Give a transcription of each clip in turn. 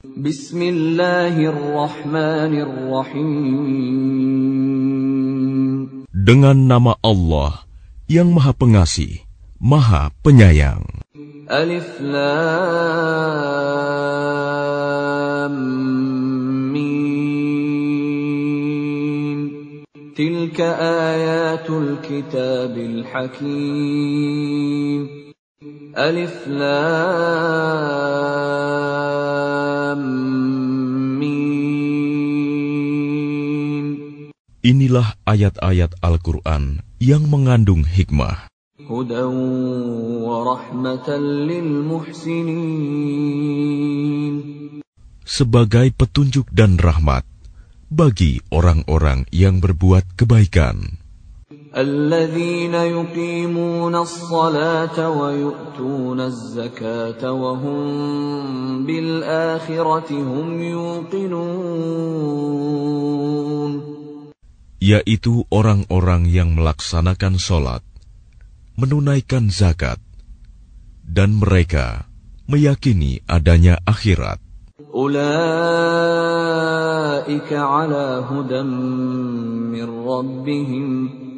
Bismillahirrahmanirrahim. Dengan nama Allah yang Maha Pengasih, Maha Penyayang. Alif Lam Mim. Tilka ayatul kitabil hakim. Alif Lam Inilah ayat-ayat Al-Quran yang mengandung hikmah. Sebagai petunjuk dan rahmat bagi orang-orang yang berbuat kebaikan. الذين يقيمون الصلاة ويؤتون الزكاة وهم بالآخرة هم يوقنون yaitu orang-orang yang melaksanakan sholat, menunaikan zakat, dan mereka meyakini adanya akhirat. أولئك على هدى من ربهم وأولئك هم المفلحون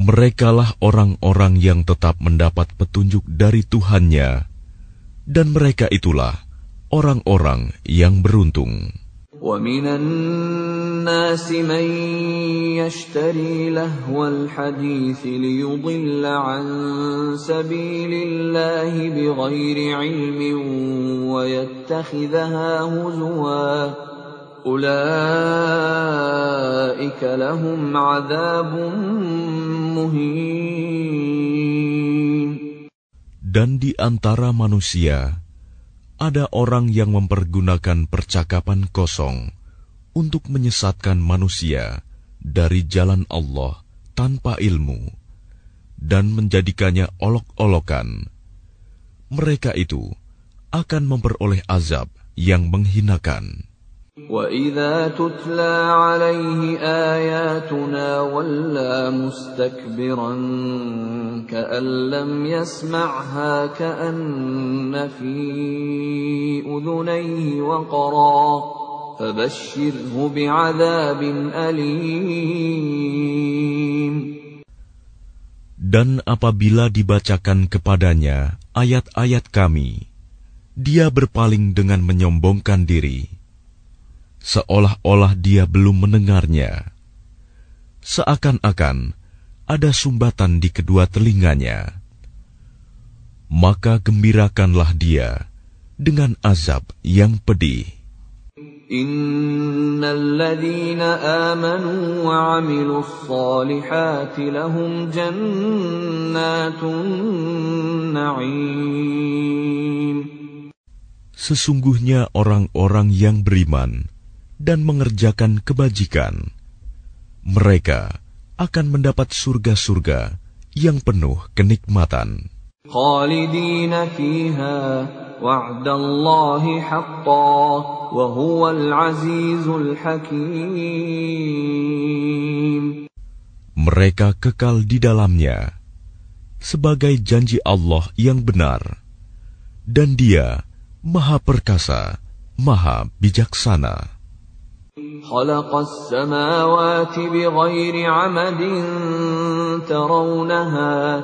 Merekalah orang-orang yang tetap mendapat petunjuk dari Tuhannya, dan mereka itulah orang-orang yang beruntung. ومن الناس من يشتري لهو الحديث ليضل عن سبيل الله بغير علم ويتخذها هزوا أولئك لهم عذاب مهين Dan di antara manusia, ada orang yang mempergunakan percakapan kosong untuk menyesatkan manusia dari jalan Allah tanpa ilmu dan menjadikannya olok-olokan. Mereka itu akan memperoleh azab yang menghinakan. وَإِذَا تُتْلَى عَلَيْهِ آيَاتُنَا وَلَّى مُسْتَكْبِرًا كَأَن لَّمْ يَسْمَعْهَا كَأَنَّ فِي أُذُنَيْهِ وَقْرًا فَبَشِّرْهُ بِعَذَابٍ أَلِيمٍ Dan apabila dibacakan kepadanya ayat-ayat kami, dia berpaling dengan menyombongkan diri seolah-olah dia belum mendengarnya. Seakan-akan ada sumbatan di kedua telinganya. Maka gembirakanlah dia dengan azab yang pedih. إن الذين آمنوا وعملوا الصالحات لهم جنات النعيم Sesungguhnya orang-orang yang beriman dan mengerjakan kebajikan, mereka akan mendapat surga-surga yang penuh kenikmatan. خالدين فيها وعد الله حقا وهو العزيز الحكيم Mereka kekal di dalamnya sebagai janji Allah yang benar, dan Dia Maha Perkasa, Maha Bijaksana. خلق السماوات بغير عمد ترونها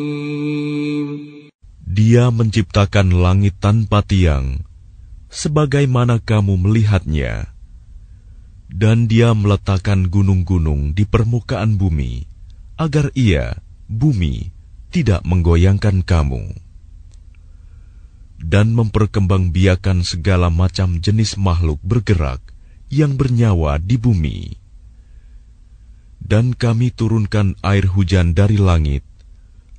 Dia menciptakan langit tanpa tiang, sebagaimana kamu melihatnya, dan Dia meletakkan gunung-gunung di permukaan bumi, agar Ia, bumi, tidak menggoyangkan kamu, dan memperkembangbiakan segala macam jenis makhluk bergerak yang bernyawa di bumi. Dan kami turunkan air hujan dari langit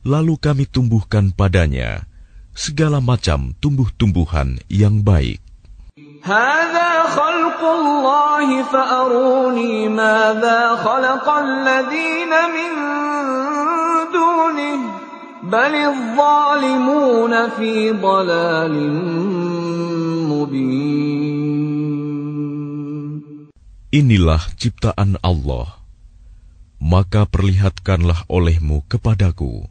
Lalu kami tumbuhkan padanya segala macam tumbuh-tumbuhan yang baik. هذا خلق الله فأروني ماذا خلق الذين من دونه بل الظالمون في ضلال مبين Inilah ciptaan Allah. Maka perlihatkanlah olehmu kepadaku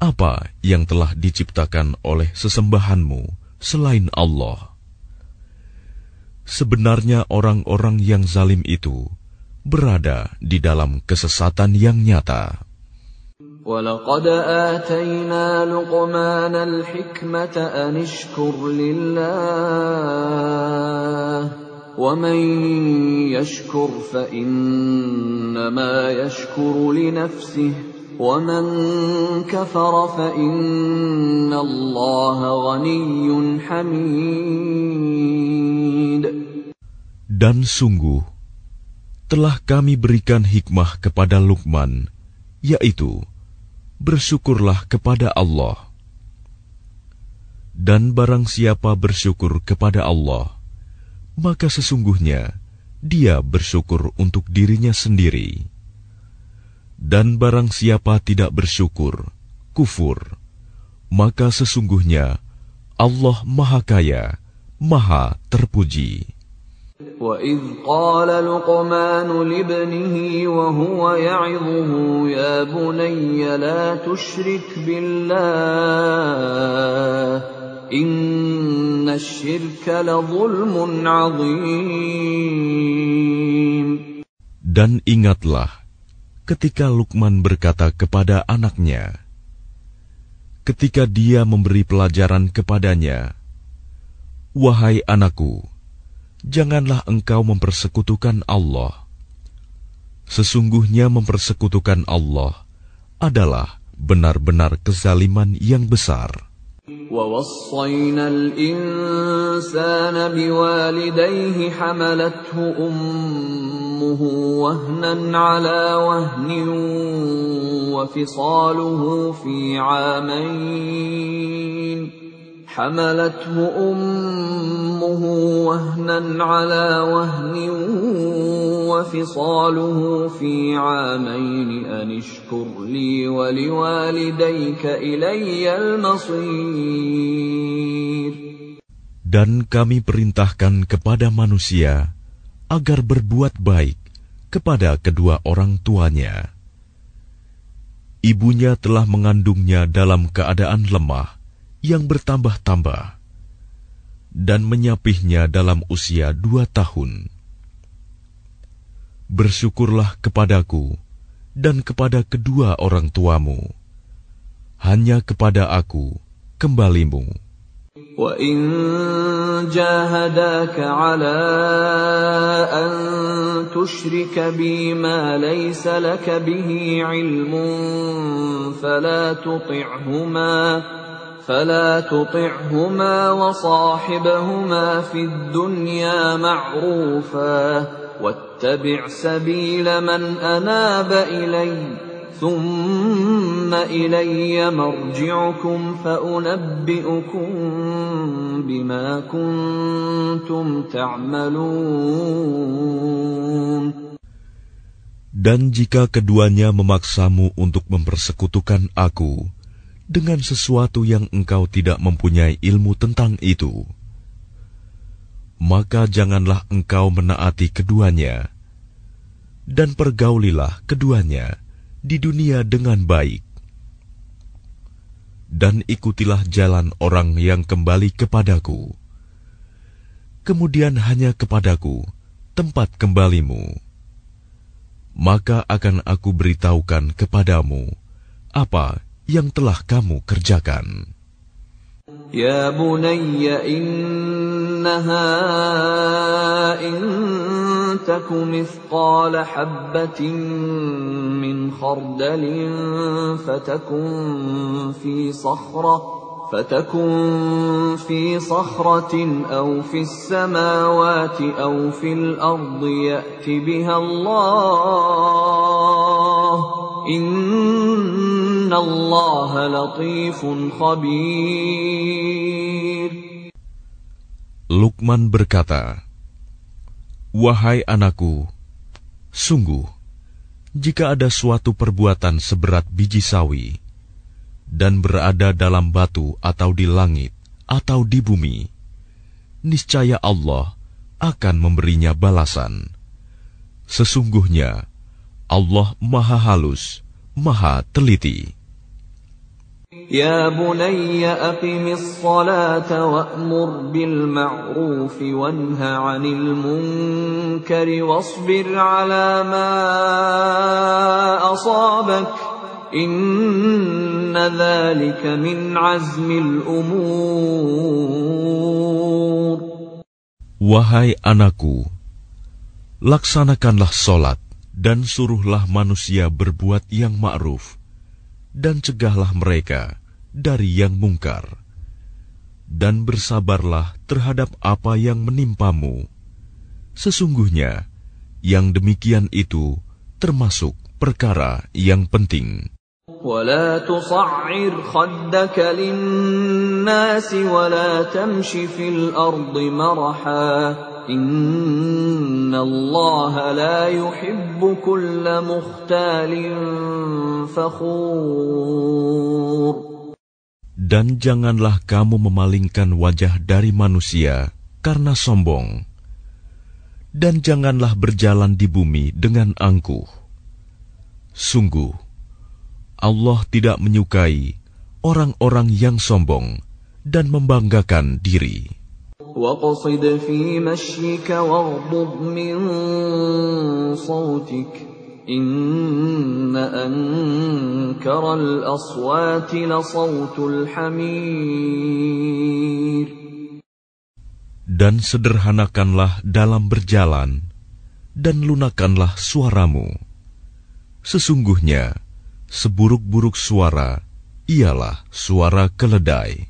apa yang telah diciptakan oleh sesembahanmu selain Allah. Sebenarnya orang-orang yang zalim itu berada di dalam kesesatan yang nyata. ولقد آتينا لقمان الحكمة أن اشكر لله ومن يشكر فإنما يشكر لنفسه ومن كفر فإن الله غني حميد Dan sungguh, telah kami berikan hikmah kepada Lukman, yaitu, bersyukurlah kepada Allah. Dan barang siapa bersyukur kepada Allah, maka sesungguhnya dia bersyukur untuk dirinya sendiri. Dan barang siapa tidak bersyukur, kufur, maka sesungguhnya Allah Maha Kaya, Maha Terpuji. وإذ قال لقمان لابنه وهو يعظه يا بني لا تشرك بالله إن الشرك لظلم عظيم Dan ingatlah ketika Lukman berkata kepada anaknya, ketika dia memberi pelajaran kepadanya, "Wahai anakku, janganlah engkau mempersekutukan Allah. Sesungguhnya mempersekutukan Allah adalah benar-benar kezaliman yang besar." ووصينا الإنسان بوالديه حملته أمه وهنا على وهن وفصاله في عامين. حملته أمه وهنا على وهن وفصاله في عامين أن اشكر لي ولوالديك إلي المصير Dan kami perintahkan kepada manusia agar berbuat baik kepada kedua orang tuanya. Ibunya telah mengandungnya dalam keadaan lemah yang bertambah-tambah dan menyapihnya dalam usia dua tahun. Bersyukurlah kepadaku dan kepada kedua orang tuamu. Hanya kepada aku kembalimu. وإن جاهداك على أن تشرك بي ما ليس لك به علم فلا تطعهما فلا تطعهما وصاحبهما في الدنيا معروفا واتبع سبيل من أناب إليّ ثم إلي مرجعكم فأنبئكم بما كنتم تعملون. Dan jika keduanya memaksamu untuk mempersekutukan aku dengan sesuatu yang engkau tidak mempunyai ilmu tentang itu, maka janganlah engkau menaati keduanya, dan pergaulilah keduanya di dunia dengan baik. Dan ikutilah jalan orang yang kembali kepadaku. Kemudian hanya kepadaku tempat kembalimu. Maka akan aku beritahukan kepadamu apa yang telah kamu kerjakan. Ya bunayya innaha in taku mithqala habbatin min khardalin fatakun fi sakhra فتكن في صخرة أو في السماوات أو في الأرض يأت بها الله Lukman berkata, Wahai anakku, sungguh, jika ada suatu perbuatan seberat biji sawi dan berada dalam batu atau di langit atau di bumi, niscaya Allah akan memberinya balasan. Sesungguhnya Allah Maha Halus, Maha Teliti. يا بني أقم الصلاة وأمر بالمعروف وانه عن المنكر واصبر على ما أصابك إن ذلك من عزم الأمور Wahai anakku, laksanakanlah solat dan suruhlah manusia berbuat yang ma'ruf dan cegahlah mereka dari yang mungkar. Dan bersabarlah terhadap apa yang menimpamu. Sesungguhnya, yang demikian itu termasuk perkara yang penting. ولا تصعر خدك للناس ولا تمش في الأرض مرحا إن الله لا يحب كل مختال فخور Dan janganlah kamu memalingkan wajah dari manusia karena sombong. Dan janganlah berjalan di bumi dengan angkuh. Sungguh, Allah tidak menyukai orang-orang yang sombong dan membanggakan diri. واقصد في مشيك واغضض من صوتك إن أنكر الأصوات لصوت الحمير Dan sederhanakanlah dalam berjalan, dan lunakanlah suaramu. Sesungguhnya, seburuk-buruk suara ialah suara keledai.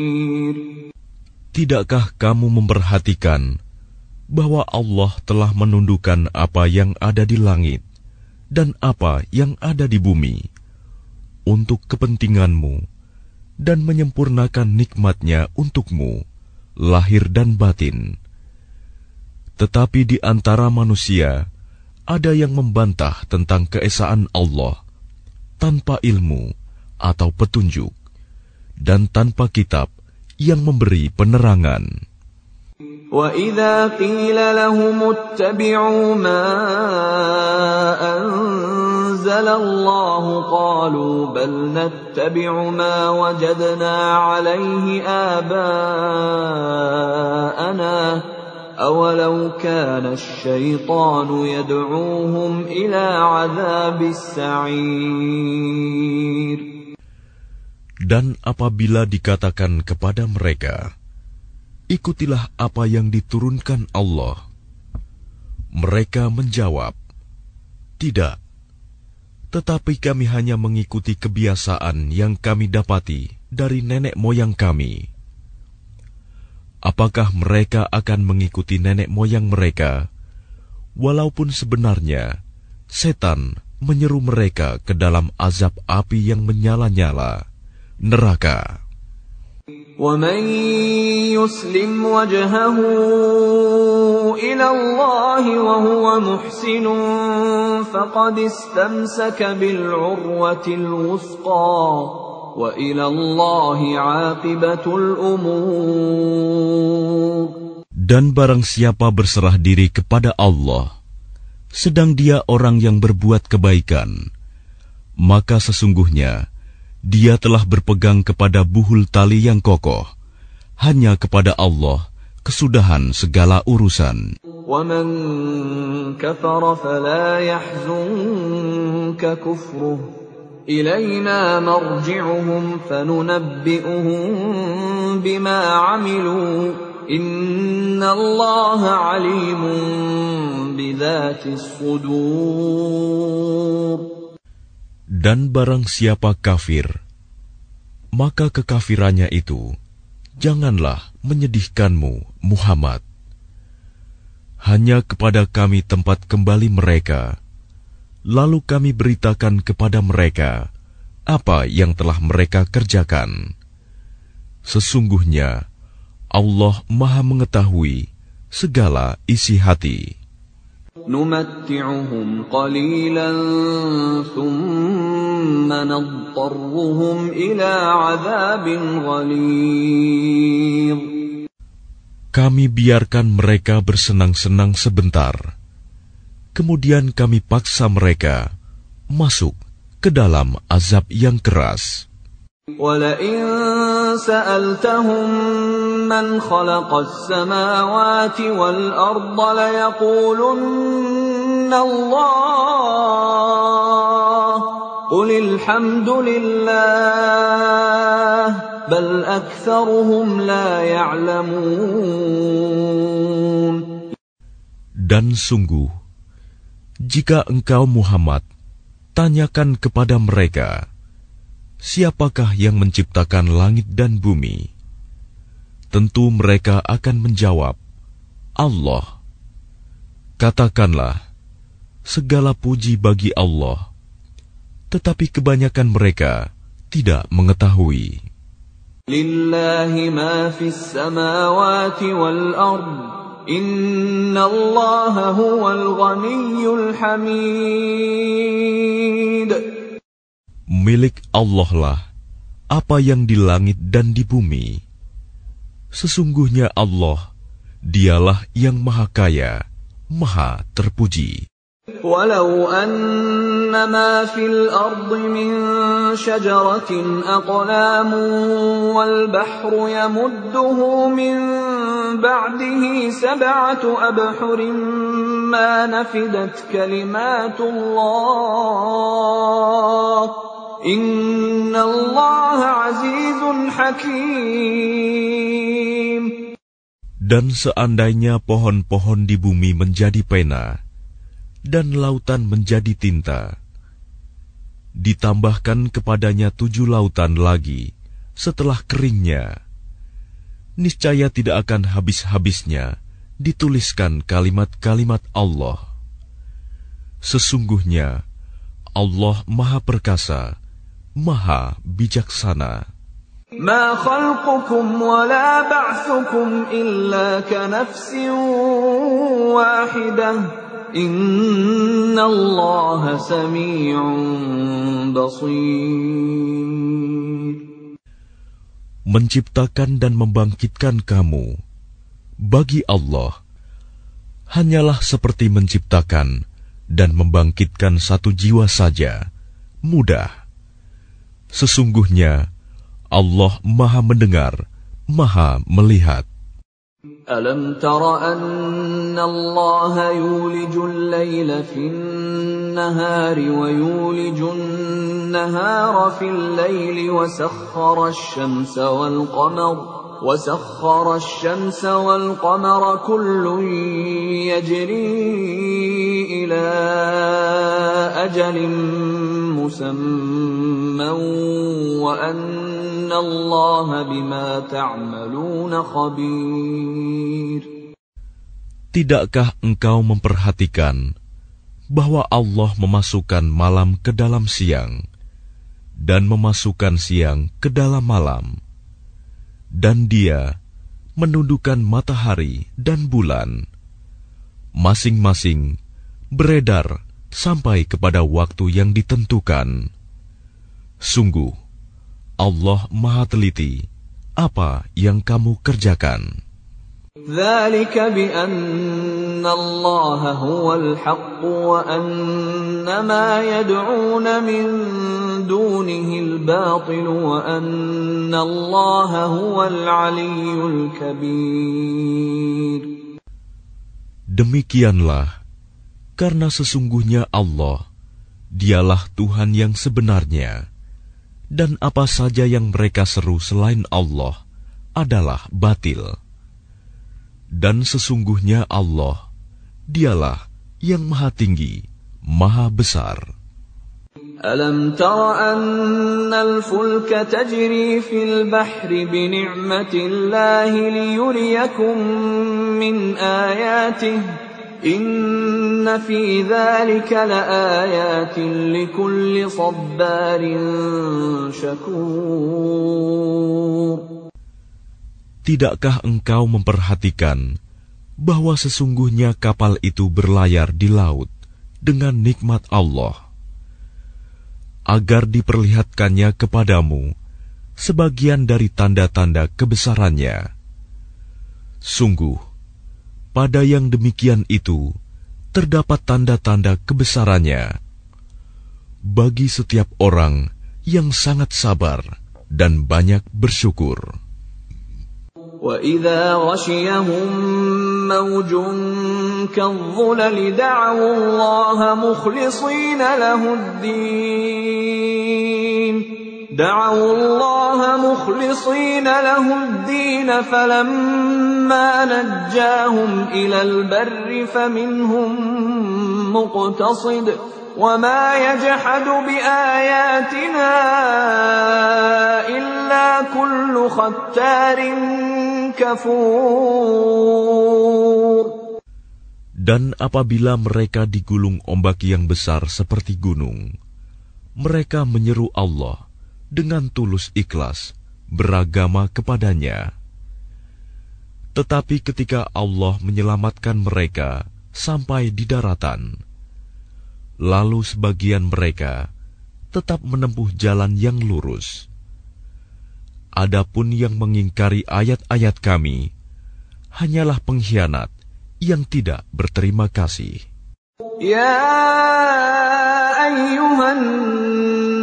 Tidakkah kamu memperhatikan bahwa Allah telah menundukkan apa yang ada di langit dan apa yang ada di bumi untuk kepentinganmu dan menyempurnakan nikmatnya untukmu, lahir dan batin. Tetapi di antara manusia ada yang membantah tentang keesaan Allah tanpa ilmu atau petunjuk dan tanpa kitab yang memberi penerangan. وَإِذَا قِيلَ لَهُمُ اتَّبِعُوا مَا أَنزَلَ اللَّهُ قَالُوا بَلْ نَتَّبِعُ مَا وَجَدْنَا عَلَيْهِ آبَاءَنَا أَوَلَوْ كَانَ الشَّيْطَانُ يَدْعُوهُمْ إِلَى عَذَابِ السَّعِيرِ Dan apabila dikatakan kepada mereka, Ikutilah apa yang diturunkan Allah. Mereka menjawab, Tidak, tetapi kami hanya mengikuti kebiasaan yang kami dapati dari nenek moyang kami. Apakah mereka akan mengikuti nenek moyang mereka, walaupun sebenarnya setan menyeru mereka ke dalam azab api yang menyala-nyala, neraka? ومن يسلم وجهه إلى الله وهو محسن فقد استمسك بالعروة الوثقى وإلى الله عاقبة الأمور Dan barang siapa berserah diri kepada Allah, sedang dia orang yang berbuat kebaikan, maka sesungguhnya dia telah berpegang kepada buhul tali yang kokoh. Hanya kepada Allah kesudahan segala urusan. ومن كفر فلا يحزنك كفره إلينا مرجعهم فننبئهم بما عملوا إن الله عليم بذات الصدور dan barang siapa kafir, maka kekafirannya itu janganlah menyedihkanmu, Muhammad. Hanya kepada kami tempat kembali mereka, lalu kami beritakan kepada mereka apa yang telah mereka kerjakan. Sesungguhnya Allah Maha Mengetahui segala isi hati. نمتعهم قليلا ثم نضطرهم إلى عذاب غليظ Kami biarkan mereka bersenang-senang sebentar. Kemudian kami paksa mereka masuk ke dalam azab yang keras. ولئن سألتهم من خلق السماوات والأرض ليقولن الله قل الحمد لله بل أكثرهم لا يعلمون Dan sungguh, jika engkau Muhammad, tanyakan kepada mereka, siapakah yang menciptakan langit dan bumi? Tentu mereka akan menjawab, Allah. Katakanlah, segala puji bagi Allah. Tetapi kebanyakan mereka tidak mengetahui. Lillahi ma fis samawati wal ard. Inna Allah huwal ghaniyyul hamid milik Allah lah apa yang di langit dan di bumi. Sesungguhnya Allah, dialah yang maha kaya, maha terpuji. Walau anna ma fil ardi min syajaratin aqlamu wal bahru yamudduhu min ba'dihi sab'atu abhurin ma nafidat kalimatullah Dan seandainya pohon-pohon di bumi menjadi pena, dan lautan menjadi tinta, ditambahkan kepadanya tujuh lautan lagi setelah keringnya, niscaya tidak akan habis-habisnya dituliskan kalimat-kalimat Allah. Sesungguhnya Allah Maha Perkasa, Maha Bijaksana. ما خلقكم ولا بعثكم إلا كنفس واحدة إن الله سميع بصير Menciptakan dan membangkitkan kamu bagi Allah hanyalah seperti menciptakan dan membangkitkan satu jiwa saja, mudah. Sesungguhnya Allah Maha Mendengar, Maha Melihat. Alam tara anna Allah yuliju al-layla fi an-nahari wa yuliju an-nahara fi al-layli wa sakhkhara ash-shamsa wal-qamara وسخر الشمس والقمر كل يجري إلى أجل مسمى وأن الله بما تعملون خبير Tidakkah engkau memperhatikan bahwa Allah memasukkan malam ke dalam siang dan memasukkan siang ke dalam malam, Dan Dia menundukkan matahari dan bulan, masing-masing beredar sampai kepada waktu yang ditentukan. Sungguh, Allah Maha Teliti apa yang kamu kerjakan. ذلك بأن الله هو الحق وأن ما يدعون من دونه الباطل وأن الله هو العلي الكبير Demikianlah, karena sesungguhnya Allah, Dialah Tuhan yang sebenarnya, dan apa saja yang mereka seru selain Allah adalah batil. Dan sesungguhnya Allah, Dialah yang Maha Tinggi, Maha Besar. ألم تر أن الفلك تجري في البحر بنعمة الله ليريكم من آياته إن في ذلك لآيات لكل صبار شكور Tidakkah engkau memperhatikan bahwa sesungguhnya kapal itu berlayar di laut dengan nikmat Allah? agar diperlihatkannya kepadamu sebagian dari tanda-tanda kebesarannya. Sungguh, pada yang demikian itu terdapat tanda-tanda kebesarannya bagi setiap orang yang sangat sabar dan banyak bersyukur. وَإِذَا غَشِيَهُم مَّوْجٌ كَالظُّلَلِ دَعَوُا اللَّهَ مُخْلِصِينَ لَهُ الدِّينَ دعوا الله مخلصين له الدين فلما نجاهم إلى البر فمنهم مقتصد وما يجحد بآياتنا إلا كل ختار Dan apabila mereka digulung ombak yang besar seperti gunung, mereka menyeru Allah dengan tulus ikhlas beragama kepadanya. Tetapi ketika Allah menyelamatkan mereka sampai di daratan, lalu sebagian mereka tetap menempuh jalan yang lurus Adapun yang mengingkari ayat-ayat kami hanyalah pengkhianat yang tidak berterima kasih. Ya ayyuhan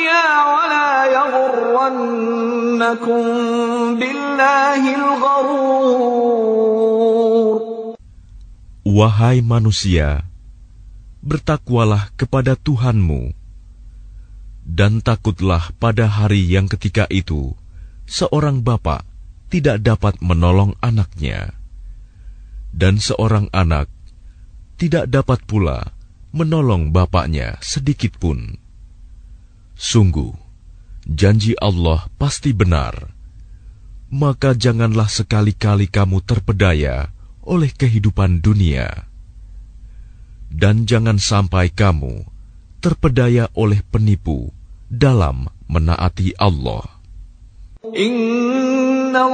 ولا يغرنكم بالله الغرور Wahai manusia, bertakwalah kepada Tuhanmu, dan takutlah pada hari yang ketika itu seorang bapak tidak dapat menolong anaknya, dan seorang anak tidak dapat pula menolong bapaknya sedikit pun. Sungguh, janji Allah pasti benar. Maka janganlah sekali-kali kamu terpedaya oleh kehidupan dunia. Dan jangan sampai kamu terpedaya oleh penipu dalam menaati Allah. Inna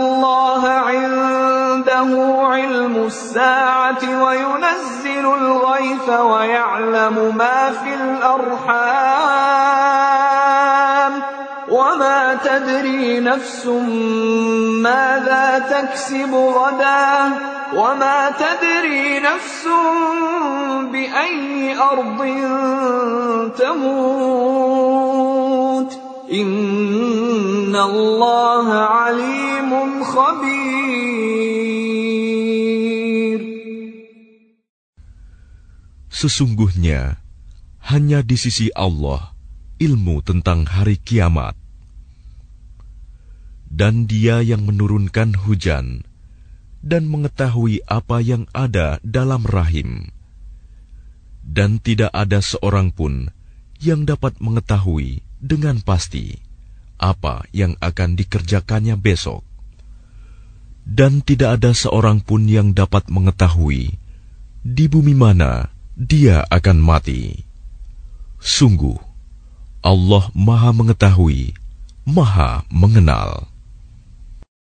وما تدري نفس ماذا تكسب غدا وما تدري نفس بأي أرض تموت. إن الله عليم خبير. Sesungguhnya, hanya di sisi الله – ilmu tentang hari kiamat. Dan dia yang menurunkan hujan dan mengetahui apa yang ada dalam rahim. Dan tidak ada seorang pun yang dapat mengetahui dengan pasti apa yang akan dikerjakannya besok, dan tidak ada seorang pun yang dapat mengetahui di bumi mana dia akan mati. Sungguh, Allah Maha Mengetahui, Maha Mengenal.